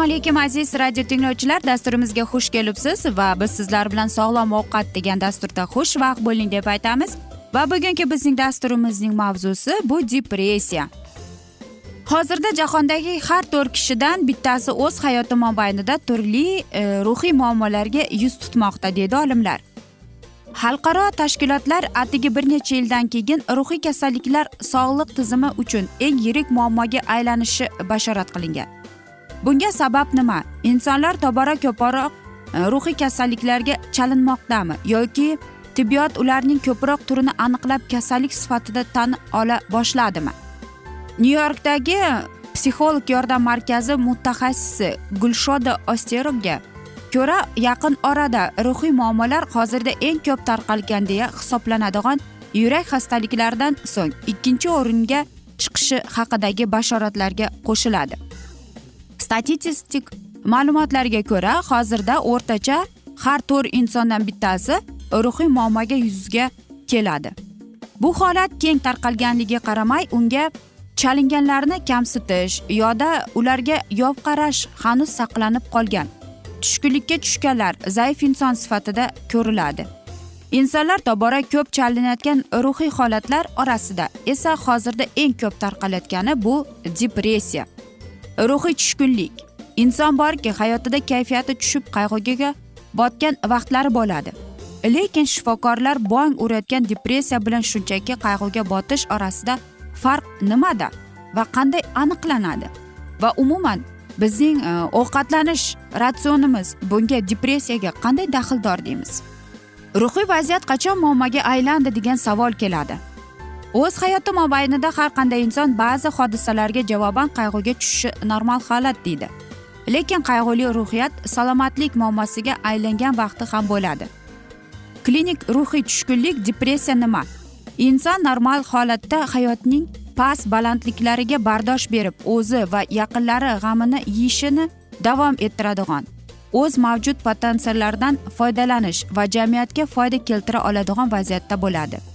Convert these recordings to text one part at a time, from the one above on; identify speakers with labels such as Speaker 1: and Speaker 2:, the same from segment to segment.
Speaker 1: assalomu alaykum aziz radio tinglovchilar. Dasturimizga xush kelibsiz va biz sizlar bilan sog'lom ovqat degan dasturda xushvaqt bo'ling deb aytamiz. Va bugungi bizning dasturimizning mavzusi bu depressiya. Hozirda jahondagi har to'rt kishidan bittasi o'z hayoti mobaynida turli e, ruhiy muammolarga yuz tutmoqda deydi olimlar. Xalqaro tashkilotlar atigi bir necha yildan keyin ruhiy kasalliklar sog'liq tizimi uchun eng yirik muammoga aylanishi bashorat qilingan. Bunga sabab nima? Insonlar tobora ko'proq e, ruhiy kasalliklarga chalinmoqdami? Yoki tibbiyot ularning ko'proq turini aniqlab kasallik sifatida tan ola boshladimi? Nyu yorkdagi psixolog yordam markazi mutaxassisi gulshoda osterogga ko'ra yaqin orada ruhiy muammolar hozirda eng ko'p tarqalgan deya hisoblanadigan yurak xastaliklaridan so'ng ikkinchi o'ringa chiqishi haqidagi bashoratlarga qo'shiladi. Statistik ma'lumotlarga ko'ra hozirda o'rtacha har to'rt insondan bittasi ruhiy muammoga yuzga keladi. Bu holat keng tarqalganligiga qaramay unga chalinganlarni kamsitish yoda ularga yov qarash hanuz saqlanib qolgan. Tushkunlikka tushganlar zaif inson sifatida ko'riladi. Insonlar tobora ko'p chalinayotgan ruhiy holatlar orasida esa hozirda eng ko'p tarqalayotgani bu depressiya. Ruhiy tushkunlik. Inson borki hayotida kayfiyati tushib qayg'uga botgan vaqtlari bo'ladi. Lekin shifokorlar bong urayotgan depressiya bilan shunchaki qayg'uga botish orasida farq nimada va qanday aniqlanadi? Va umuman bizning e, ovqatlanish ratsionimiz bunga depressiyaga qanday daxldor deymiz? Ruhiy vaziyat qachon muammoga aylandi degan savol keladi. O'z hayoti mobaynida har qanday inson ba'zi hodisalarga javoban qayg'uga tushishi normal holat deydi. Lekin qayg'uli ruhiyat salomatlik muammosiga aylangan vaqti ham bo'ladi. Klinik ruhiy tushkunlik depressiya nima? Inson normal holatda hayotning past balandliklariga bardosh berib o'zi va yaqinlari g'amini yeyishini davom ettiradigan o'z mavjud potensiallaridan foydalanish va jamiyatga foyda keltira oladigan vaziyatda bo'ladi.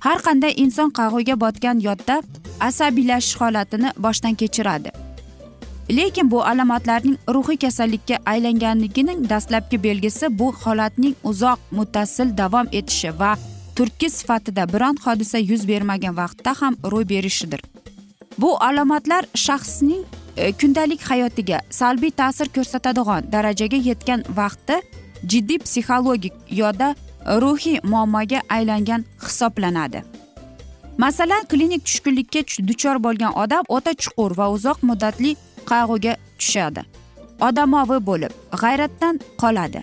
Speaker 1: Har qanday inson qayg'uga botgan yodda asabiylashish holatini boshdan kechiradi. Lekin bu alomatlarning ruhiy kasallikka aylanganligining dastlabki belgisi bu holatning uzoq muttasil davom etishi va turtki sifatida biron hodisa yuz bermagan vaqtda ham ro'y berishidir. Bu alomatlar shaxsning e, kundalik hayotiga salbiy ta'sir ko'rsatadigan darajaga yetgan vaqtda jiddiy psixologik yoda ruhiy muammoga aylangan hisoblanadi. Masalan klinik tushkunlikka duchor bo'lgan odam o'ta chuqur va uzoq muddatli qayg'uga tushadi. Odamovi bo'lib g'ayratdan qoladi.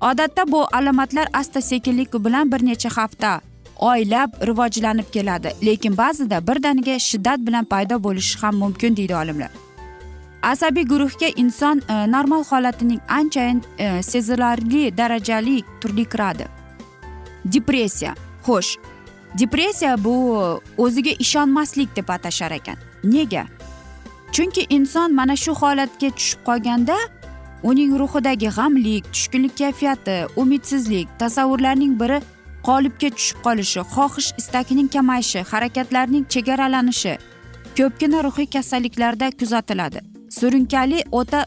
Speaker 1: Odatda bu alomatlar asta sekinlik bilan bir necha hafta oylab rivojlanib keladi lekin ba'zida birdaniga shiddat bilan paydo bo'lishi ham mumkin deydi olimlar. Asabiy guruhga inson e, normal holatining anchayin e, sezilarli darajali turli kiradi. Depressiya xo'sh. Depressiya bu o'ziga ishonmaslik deb atashar ekan. Nega? Chunki inson mana shu holatga tushib qolganda uning ruhidagi g'amlik tushkunlik kayfiyati umidsizlik tasavvurlarning biri qolipga tushib qolishi xohish istakining kamayishi harakatlarning chegaralanishi ko'pgina ruhiy kasalliklarda kuzatiladi. Surunkali o'ta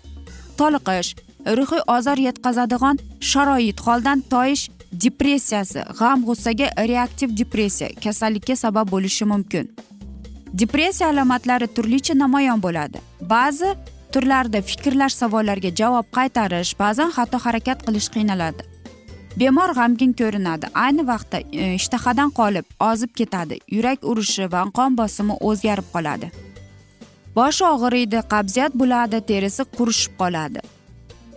Speaker 1: toliqish ruhiy ozor yetkazadigan sharoit holdan toyish depressiyasi g'am g'ussaga reaktiv depressiya kasallikka sabab bo'lishi mumkin. Depressiya alomatlari turlicha namoyon bo'ladi. Ba'zi turlarda fikrlash savollarga javob qaytarish ba'zan xato harakat qilish qiynaladi. Bemor g'amgin ko'rinadi. Ayni vaqtda e, ishtahadan qolib ozib ketadi. Yurak urishi va qon bosimi o'zgarib qoladi. Boshi og'riydi qabziyat bo'ladi terisi qurishib qoladi.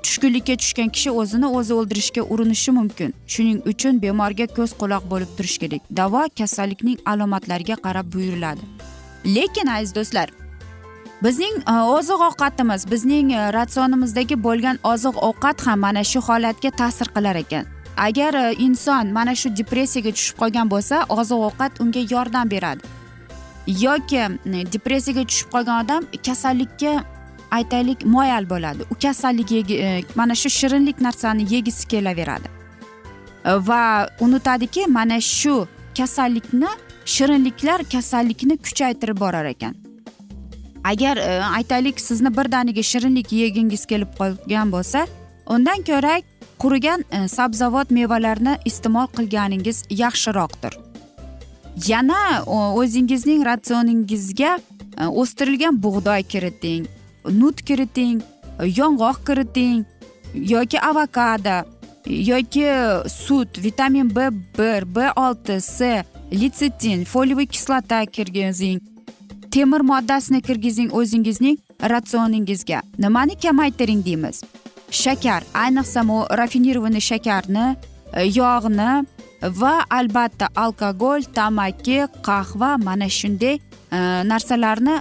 Speaker 1: Tushkunlikka tushgan kishi o'zini o'zi o'ldirishga urinishi mumkin. Shuning uchun bemorga ko'z quloq bo'lib turish kerak. Davo kasallikning alomatlariga qarab buyuriladi. Lekin aziz do'stlar bizning e, oziq ovqatimiz bizning e, ratsionimizdagi bo'lgan oziq ovqat ham mana shu holatga ta'sir qilar ekan. Agar e, inson mana shu depressiyaga tushib qolgan bo'lsa oziq ovqat unga yordam beradi. Yoki depressiyaga tushib qolgan odam kasallikka aytaylik moyal bo'ladi. U kasallik e, mana shu shirinlik narsani yegisi kelaveradi. E, va unutadiki mana shu kasallikni shirinliklar kasallikni kuchaytirib borar ekan. Agar e, aytaylik sizni birdaniga shirinlik yegingiz kelib qolgan bo'lsa undan ko'ra qurigan sabzavot mevalarni iste'mol qilganingiz yaxshiroqdir. Yana o'zingizning ratsioningizga o'stirilgan bug'doy kiriting. Nut kiriting yong'oq kiriting yoki avokado yoki sut vitamin b bir b olti c litsetin foliyaviy kislota kirgizing temir moddasini kirgizing o'zingizning ratsioningizga. Nimani kamaytiring deymiz? Shakar ayniqsa rafinirованный shakarni yog'ni va albatta alkogol tamaki qahva mana shunday e, narsalarni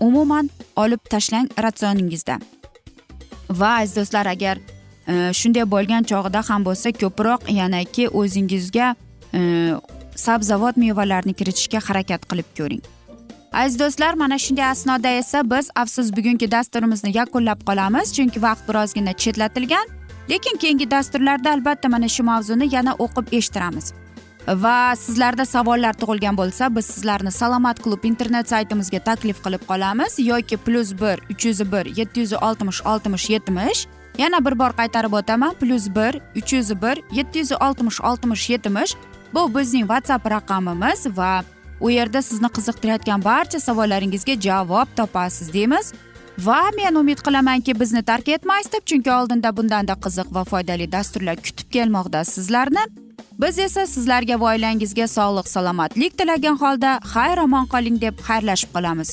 Speaker 1: umuman olib tashlang ratsioningizda. Va aziz do'stlar agar e, shunday bo'lgan chog'ida ham bo'lsa ko'proq yanaki o'zingizga e, sabzavot mevalarni kiritishga harakat qilib ko'ring. Aziz do'stlar mana shunday asnoda esa biz afsus bugungi dasturimizni yakunlab qolamiz chunki vaqt birozgina chetlatilgan lekin keyingi dasturlarda albatta mana shu mavzuni yana o'qib eshittiramiz. Va sizlarda savollar tug'ilgan bo'lsa biz sizlarni salomat klub internet saytimizga taklif qilib qolamiz. Yoki plyus bir uch yuz bir yetti yuz oltmish oltmish yetmish. Yana bir bor qaytarib o'taman. Plyus bir uch yuz bir yetti yuz oltmish oltmish yetmish. Bu bizning whatsapp raqamimiz va u yerda sizni qiziqtirayotgan barcha savollaringizga javob topasiz deymiz. Va men umid qilamanki bizni tark etmaysiz deb chunki oldinda bundanda qiziq va foydali dasturlar kutib kelmoqda sizlarni. Biz esa sizlarga va oilangizga sog'lik salomatlik tilagan holda xayr omon qoling deb xayrlashib qolamiz.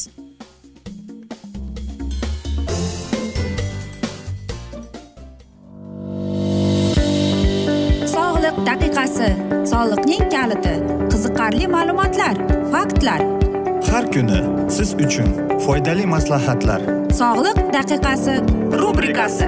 Speaker 1: Sog'liq daqiqasi soliqning kaliti qiziqarli ma'lumotlar faktlar.
Speaker 2: Har kuni siz uchun foydali maslahatlar.
Speaker 1: Sog'liq daqiqasi rubrikasi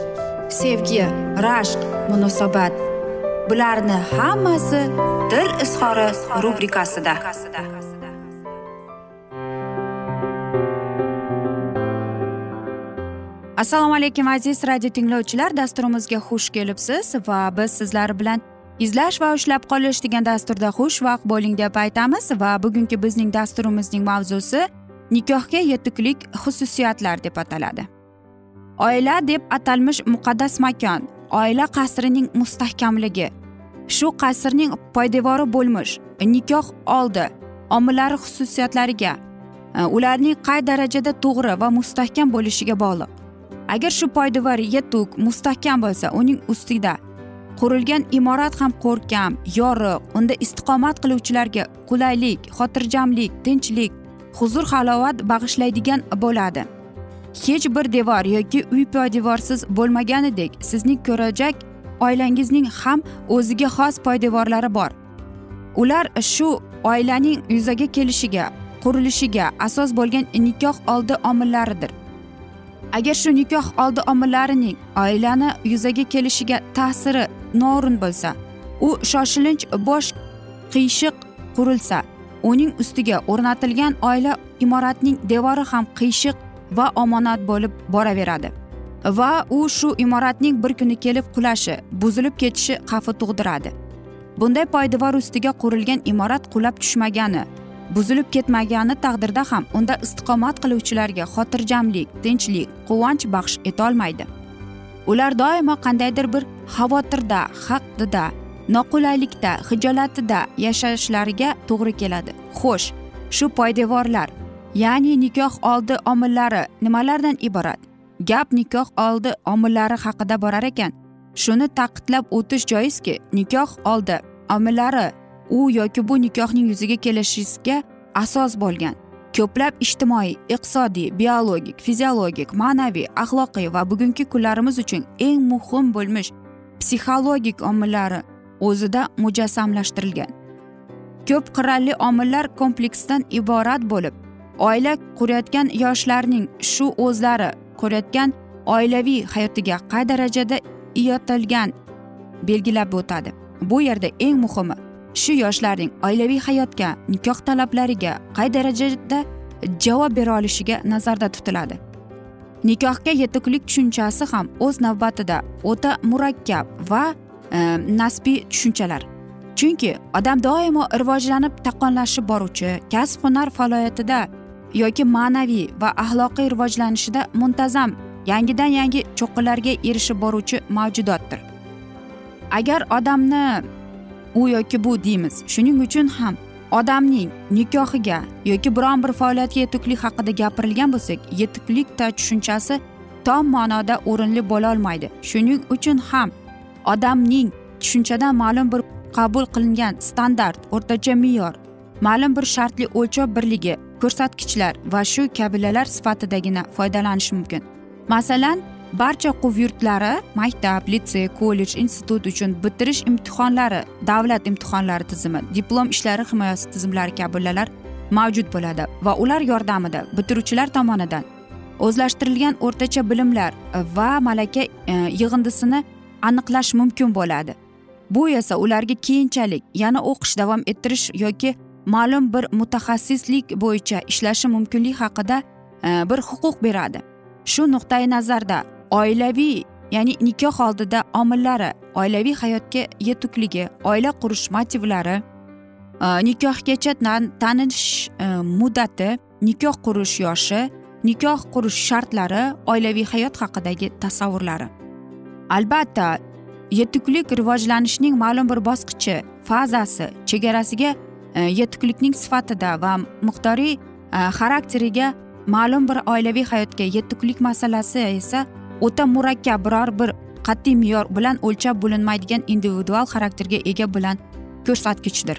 Speaker 1: sevgi rashq munosabat. Bularni hammasi dil izhori rubrikasida. Assalomu alaykum aziz radio tinglovchilar. Dasturimizga xush kelibsiz va biz sizlar bilan izlash va ushlab qolish degan dasturda xushvaqt bo'ling deb aytamiz va bugungi bizning dasturimizning mavzusi nikohga yetuklik xususiyatlar deb ataladi. Oila deb atalmish muqaddas makon oila qasrining mustahkamligi. Shu qasrning poydevori bo'lmish nikoh oldi omillari xususiyatlariga e, ularning qay darajada to'g'ri va mustahkam bo'lishiga bog'liq. Agar shu poydevor yetuk mustahkam bo'lsa uning ustida qurilgan imorat ham ko'rkam yorug' unda istiqomat qiluvchilarga qulaylik xotirjamlik tinchlik huzur halovat bag'ishlaydigan bo'ladi. Hech bir devor yoki uy poydevorsiz bo'lmaganidek sizning ko'rajak oilangizning ham o'ziga xos poydevorlari bor. Ular shu oilaning yuzaga kelishiga qurilishiga asos bo'lgan nikoh oldi omillaridir. Agar shu nikoh oldi omillarining oilani yuzaga kelishiga ta'siri noo'rin bo'lsa u shoshilinch bosh qiyshiq qurilsa uning ustiga o'rnatilgan oila imoratining devori ham qiyshiq va omonat bo'lib boraveradi. Va u shu imoratning bir kuni kelib qulashi buzilib ketishi xavfi tug'diradi. Bunday poydevor ustiga qurilgan imorat qulab tushmagani buzilib ketmagani taqdirda ham unda istiqomat qiluvchilarga xotirjamlik tinchlik quvonch baxsh etolmaydi. Ular doimo qandaydir bir xavotirda haqdida noqulaylikda hijolatida yashashlariga to'g'ri keladi. Xo'sh shu poydevorlar ya'ni nikoh oldi omillari nimalardan iborat? Gap nikoh oldi omillari haqida borar ekan. Shuni ta'kidlab o'tish joizki nikoh oldi omillari u yoki bu nikohning yuzaga kelishiga asos bo'lgan. Ko'plab ijtimoiy iqtisodiy biologik fiziologik ma'naviy axloqiy va bugungi kunlarimiz uchun eng muhim bo'lmish psixologik omillari o'zida mujassamlashtirilgan. Ko'p qirrali omillar kompleksdan iborat bo'lib oila qurayotgan yoshlarning shu o'zlari qurayotgan oilaviy hayotiga qay darajada iyotilgan belgilab o'tadi. Bu yerda eng muhimi shu yoshlarning oilaviy hayotga nikoh talablariga qay darajada javob bera olishiga nazarda tutiladi. Nikohga yetuklik tushunchasi ham o'z navbatida o'ta murakkab va e, nasbiy tushunchalar. Chunki odam doimo rivojlanib taqqonlashib boruvchi kasb hunar faoliyatida yoki ma'naviy va axloqiy rivojlanishida muntazam yangidan yangi cho'qqilarga erishib boruvchi mavjudotdir. Agar odamni u yoki bu deymiz shuning uchun ham odamning nikohiga yoki biron bir faoliyatga yetuklik haqida gapirilgan bo'lsak yetuklik tushunchasi tom ma'noda o'rinli bo'lolmaydi shuning uchun ham odamning tushunchadan ma'lum bir qabul qilingan standart o'rtacha me'yor ma'lum bir shartli o'lchov birligi ko'rsatkichlar va shu kabilalar sifatidagina foydalanish mumkin. Masalan barcha o'quv yurtlari maktab litsey kollej institut uchun bitirish imtihonlari davlat imtihonlari tizimi diplom ishlari himoyasi tizimlari kabilar mavjud bo'ladi va ular yordamida bitiruvchilar tomonidan o'zlashtirilgan o'rtacha bilimlar va malaka e, yig'indisini aniqlash mumkin bo'ladi. Bu esa ularga keyinchalik yana o'qish davom ettirish yoki ma'lum bir mutaxassislik bo'yicha ishlashi mumkinligi haqida e, bir huquq beradi. Shu nuqtai nazarda oilaviy ya'ni nikoh oldida omillari oilaviy hayotga yetukligi oila qurish motivlari e, nikohgacha tanish e, muddati nikoh qurish yoshi nikoh qurish shartlari oilaviy hayot haqidagi tasavvurlari. Albatta yetuklik rivojlanishning ma'lum bir bosqichi fazasi chegarasiga yetuklikning sifatida va miqdoriy xarakteriga ma'lum bir oilaviy hayotga yetuklik masalasi esa o'ta murakkab biror bir qat'iy me'yor bilan o'lchab bo'linmaydigan individual xarakterga ega bilan ko'rsatkichdir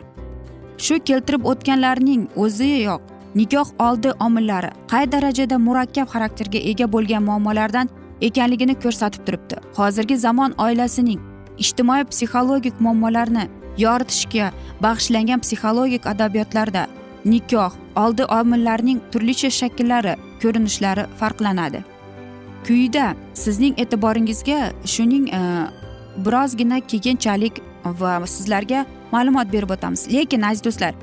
Speaker 1: shu keltirib o'tganlarning o'ziyoq nikoh oldi omillari qay darajada murakkab xarakterga ega bo'lgan muammolardan ekanligini ko'rsatib turibdi. Hozirgi zamon oilasining ijtimoiy psixologik muammolarni yoritishga bag'ishlangan psixologik adabiyotlarda nikoh oldi omillarining turlicha shakllari ko'rinishlari farqlanadi. Quyida sizning e'tiboringizga shuning e, birozgina keyinchalik va sizlarga ma'lumot berib o'tamiz. Lekin aziz do'stlar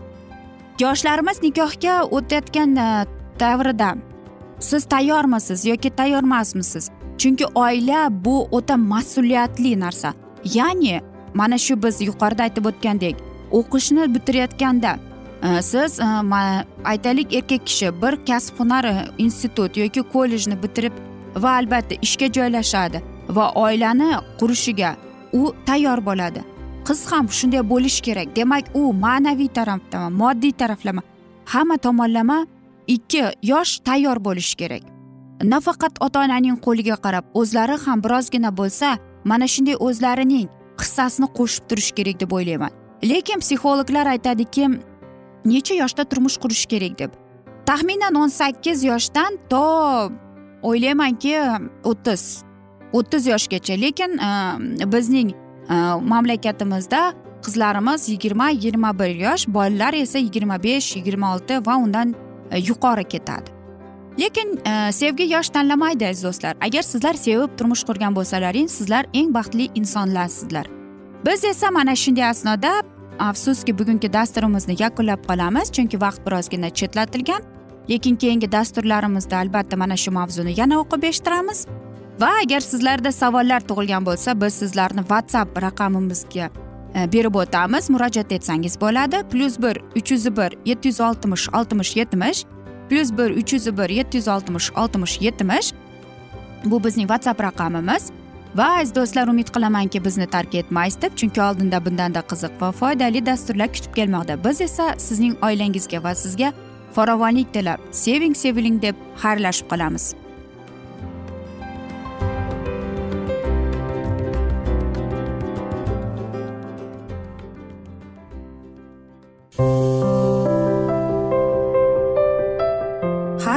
Speaker 1: yoshlarimiz nikohga o'tayotgan e, davrida siz tayyormisiz yoki tayyor emasmisiz chunki oila bu o'ta mas'uliyatli narsa. Ya'ni mana shu biz yuqorida aytib o'tgandek o'qishni bitirayotganda e, siz e, aytaylik erkak kishi bir kasb hunar e, institut yoki kollejni bitirib va albatta ishga joylashadi va oilani qurishiga u tayyor bo'ladi. Qiz ham shunday bo'lishi kerak. Demak u ma'naviy taraflama moddiy taraflama hamma tomonlama ikki yosh tayyor bo'lishi kerak. Nafaqat ota onaning qo'liga qarab o'zlari ham birozgina bo'lsa mana shunday o'zlarining hissasini qo'shib turish kerak deb o'ylayman. Lekin psixologlar aytadiki necha yoshda turmush qurish kerak deb. Taxminan o'n sakkiz yoshdan to o'ylaymanki o'ttiz o'ttiz yoshgacha. Lekin e, bizning e, mamlakatimizda qizlarimiz yigirma yigirma bir yosh bolalar esa yigirma besh yigirma olti va undan e, yuqori ketadi. Lekin e, sevgi yosh tanlamaydi aziz do'stlar. Agar sizlar sevib turmush qurgan bo'lsalaring sizlar eng baxtli insonlarsizlar. Biz esa mana shunday asnoda afsuski bugungi dasturimizni yakunlab qolamiz chunki vaqt birozgina chetlatilgan. Lekin keyingi dasturlarimizda albatta mana shu mavzuni yana o'qib eshittiramiz. Va agar sizlarda savollar tug'ilgan bo'lsa biz sizlarni whatsapp raqamimizga e, berib o'tamiz. Murojaat etsangiz bo'ladi. Plyus bir uch yuz bir yetti yuz oltmish oltmish yetmish plyus bir uch yuz bir yetti yuz oltmish oltmish yetmish bu bizning whatsapp raqamimiz va aziz do'stlar umid qilamanki bizni tark etmaysiz deb chunki oldinda bundanda qiziq va foydali dasturlar kutib kelmoqda biz esa sizning oilangizga va sizga farovonlik tilab seving seviling deb xayrlashib qolamiz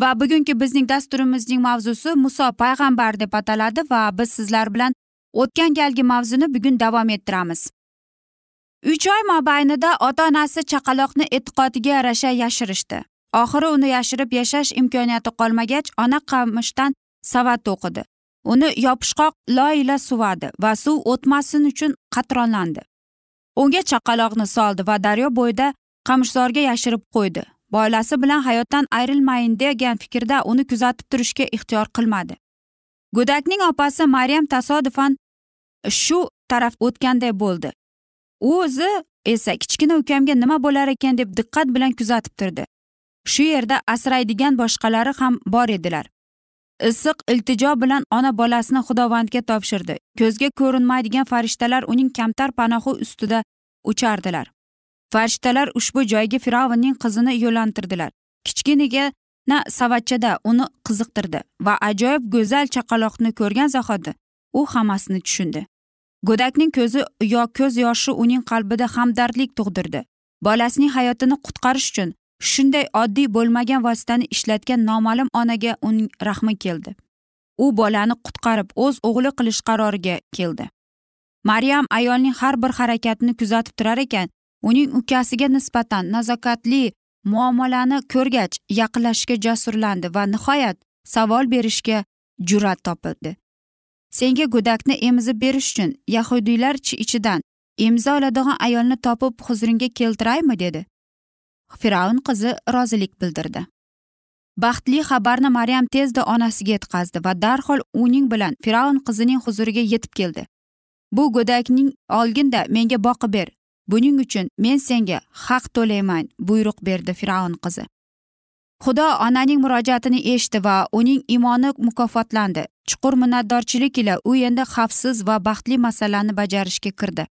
Speaker 1: Va bugungi bizning dasturimizning mavzusi muso payg'ambar deb ataladi va biz sizlar bilan o'tgan galgi mavzuni bugun davom ettiramiz. Uch oy mobaynida ota onasi chaqaloqni e'tiqodiga yarasha yashirishdi. Oxiri uni yashirib yashash imkoniyati qolmagach ona qamishdan savat o'qidi. Uni yopishqoq loy ila suvadi va suv o'tmasin uchun qatronlandi. Unga chaqaloqni soldi va daryo bo'yida qamishzorga yashirib qo'ydi. Bolasi bilan hayotdan ayrilmayin degan fikrda uni kuzatib turishga ixtiyor qilmadi. Go'dakning opasi maryam tasodifan shu taraf o'tganday bo'ldi. U o'zi esa kichkina ukamga nima bo'lar ekan deb diqqat bilan kuzatib turdi. Shu yerda asraydigan boshqalari ham bor edilar. Issiq iltijo bilan ona bolasini xudovandga topshirdi. Ko'zga ko'rinmaydigan farishtalar uning kamtar panohi ustida uchardilar. Farishtalar ushbu joyga fir'avnning qizini yo'llantirdilar. Kichkinagina savatchada uni qiziqtirdi va ajoyib go'zal chaqaloqni ko'rgan zahoti u hammasini tushundi. Go'dakning ko'zi yo ko'z yoshi uning qalbida hamdardlik tug'dirdi. Bolasining hayotini qutqarish uchun shunday oddiy bo'lmagan vositani ishlatgan noma'lum onaga uning rahmi keldi. U bolani qutqarib o'z o'g'li qilish qaroriga keldi. Maryam ayolning har bir harakatini kuzatib turar ekan uning ukasiga nisbatan nazokatli muomalani ko'rgach yaqinlashishga jasurlandi va nihoyat savol berishga jur'at topildi. Senga go'dakni emizib berish uchun yahudiylar ichidan emza oladigan ayolni topib huzuringga keltiraymi? dedi. Fir'avn qizi rozilik bildirdi. Baxtli xabarni maryam tezda onasiga yetkazdi va darhol uning bilan fir'avn qizining huzuriga yetib keldi. Bu go'dakning olginda menga boqib ber buning uchun men senga haq to'layman buyruq berdi fir'avn qizi. Xudo onaning murojaatini eshitdi va uning iymoni mukofotlandi. Chuqur minnatdorchilik ila u endi xavfsiz va baxtli masalani bajarishga kirdi.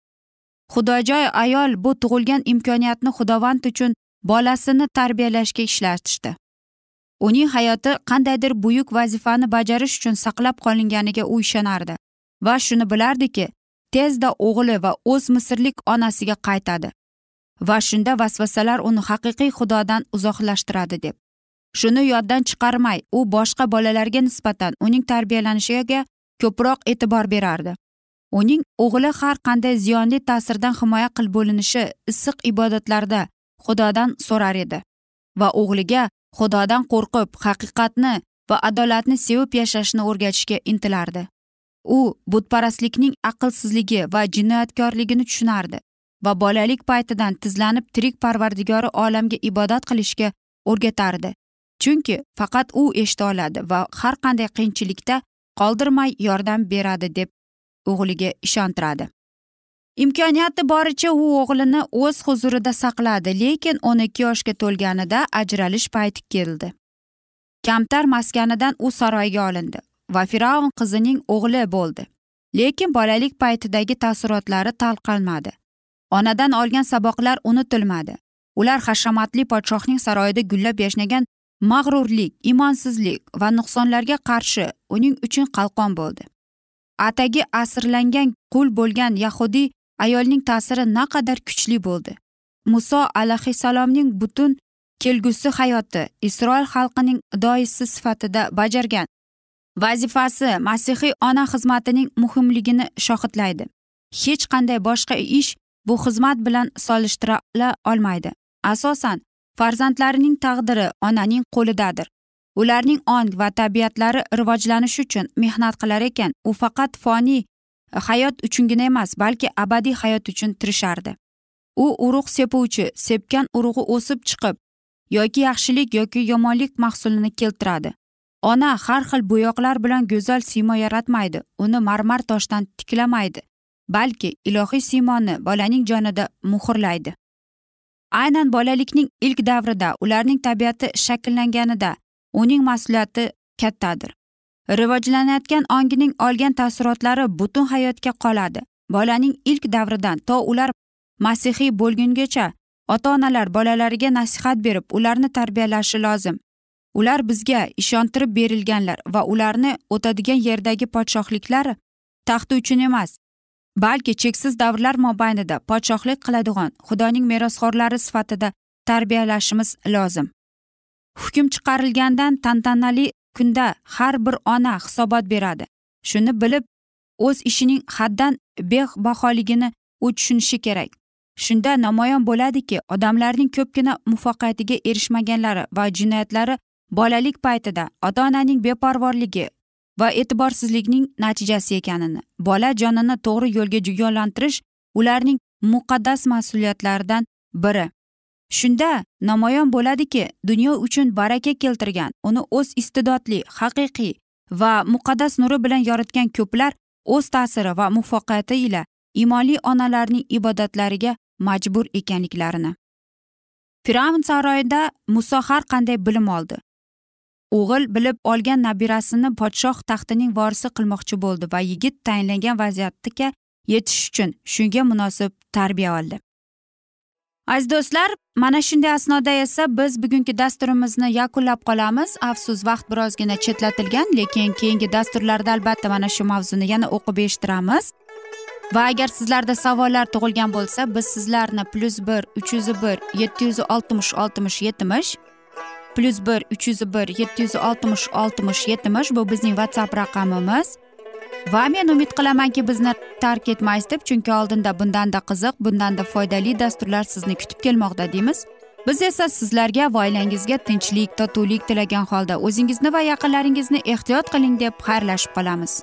Speaker 1: Xudojoy ayol bu tug'ilgan imkoniyatni xudovand uchun bolasini tarbiyalashga ishlatishdi. Uning hayoti qandaydir buyuk vazifani bajarish uchun saqlab qolinganiga u ishonardi va shuni bilardiki tezda o'g'li va o'z misrlik onasiga qaytadi va shunda vasvasalar uni haqiqiy xudodan uzoqlashtiradi deb. Shuni yoddan chiqarmay u boshqa bolalarga nisbatan uning tarbiyalanishiga ko'proq e'tibor berardi. Uning o'g'li har qanday ziyonli ta'sirdan himoya qilib bo'linishi issiq ibodatlarda xudodan so'rar edi va o'g'liga xudodan qo'rqib haqiqatni va adolatni sevib yashashni o'rgatishga intilardi. U butparastlikning aqlsizligi va jinoyatkorligini tushunardi va bolalik paytidan tizlanib tirik parvardigori olamga ibodat qilishga o'rgatardi. Chunki faqat u eshita oladi va har qanday qiyinchilikda qoldirmay yordam beradi deb o'g'liga ishontiradi. Imkoniyati boricha u o'g'lini o'z huzurida saqladi lekin o'n ikki yoshga to'lganida ajralish payti keldi. Kamtar maskanidan u saroyga olindi. Va fir'avn qizining o'g'li bo'ldi. Lekin bolalik paytidagi taassurotlari talqalmadi onadan olgan saboqlar unutilmadi. Ular hashamatli podshohning saroyida gullab yashnagan mag'rurlik imonsizlik va nuqsonlarga qarshi uning uchun qalqon bo'ldi. Atagi asrlangan qul bo'lgan yahudiy ayolning ta'siri naqadar kuchli bo'ldi. Muso alayhissalomning butun kelgusi hayoti isroil xalqining doisi sifatida bajargan vazifasi masihiy ona xizmatining muhimligini shohidlaydi. Hech qanday boshqa ish bu xizmat bilan solishtira olmaydi. Asosan farzandlarining taqdiri onaning qo'lidadir. Ularning ong va tabiatlari rivojlanishi uchun mehnat qilar ekan u faqat foniy hayot uchungina emas balki abadiy hayot uchun tirishardi. U urug' sepuvchi sepgan urug'i o'sib chiqib yoki yaxshilik yoki yomonlik mahsulini keltiradi. Ona har xil bo'yoqlar bilan go'zal siymo yaratmaydi. Uni marmar toshdan tiklamaydi balki ilohiy siymoni bolaning jonida muhrlaydi. Aynan bolalikning ilk davrida ularning tabiati shakllanganida uning mas'uliyati kattadir. Rivojlanayotgan ongining olgan taassurotlari butun hayotga qoladi. Bolaning ilk davridan to ular masihiy bo'lgungacha ota onalar bolalariga nasihat berib ularni tarbiyalashi lozim. Ular bizga ishontirib berilganlar va ularni o'tadigan yerdagi podshohliklar taxti uchun emas balki cheksiz davrlar mobaynida podshohlik qiladigan xudoning merosxo'rlari sifatida tarbiyalashimiz lozim. Hukm chiqarilgandan tantanali kunda har bir ona hisobot beradi. Shuni bilib o'z ishining haddan bebaholigini u tushunishi kerak. Shunda namoyon bo'ladiki odamlarning ko'pgina muvaffaqiyatiga erishmaganlari va jinoyatlari bolalik paytida ota onaning beparvorligi va e'tiborsizlikning natijasi ekanini bola jonini to'g'ri yo'lga yo'llantirish ularning muqaddas mas'uliyatlaridan biri. Shunda namoyon bo'ladiki dunyo uchun baraka keltirgan uni o'z iste'dodli haqiqiy va muqaddas nuri bilan yoritgan ko'plar o'z ta'siri va muvaffaqiyati ila imonli onalarning ibodatlariga majbur ekanliklarini. Fir'avn saroyida muso har qanday bilim oldi. O'g'il bilib olgan nabirasini podshoh taxtining vorisi qilmoqchi bo'ldi va yigit tayinlangan vaziyatga yetish uchun shunga munosib tarbiya oldi. Aziz do'stlar mana shunday asnoda esa biz bugungi dasturimizni yakunlab qolamiz. Afsus vaqt birozgina chetlatilgan lekin keyingi dasturlarda albatta mana shu mavzuni yana o'qib eshittiramiz. Va agar sizlarda savollar tug'ilgan bo'lsa biz sizlarni plyus bir uch yuz bir yetti yuz oltmish oltmish yetmish plyus bir uch yuz bir yetti yuz oltmish oltmish yetmish bu bizning whatsapp raqamimiz va men umid qilamanki bizni tark etmaysiz deb chunki oldinda bundanda qiziq bundanda foydali dasturlar sizni kutib kelmoqda deymiz biz esa sizlarga va oilangizga tinchlik totuvlik tilagan holda o'zingizni va yaqinlaringizni ehtiyot qiling deb xayrlashib qolamiz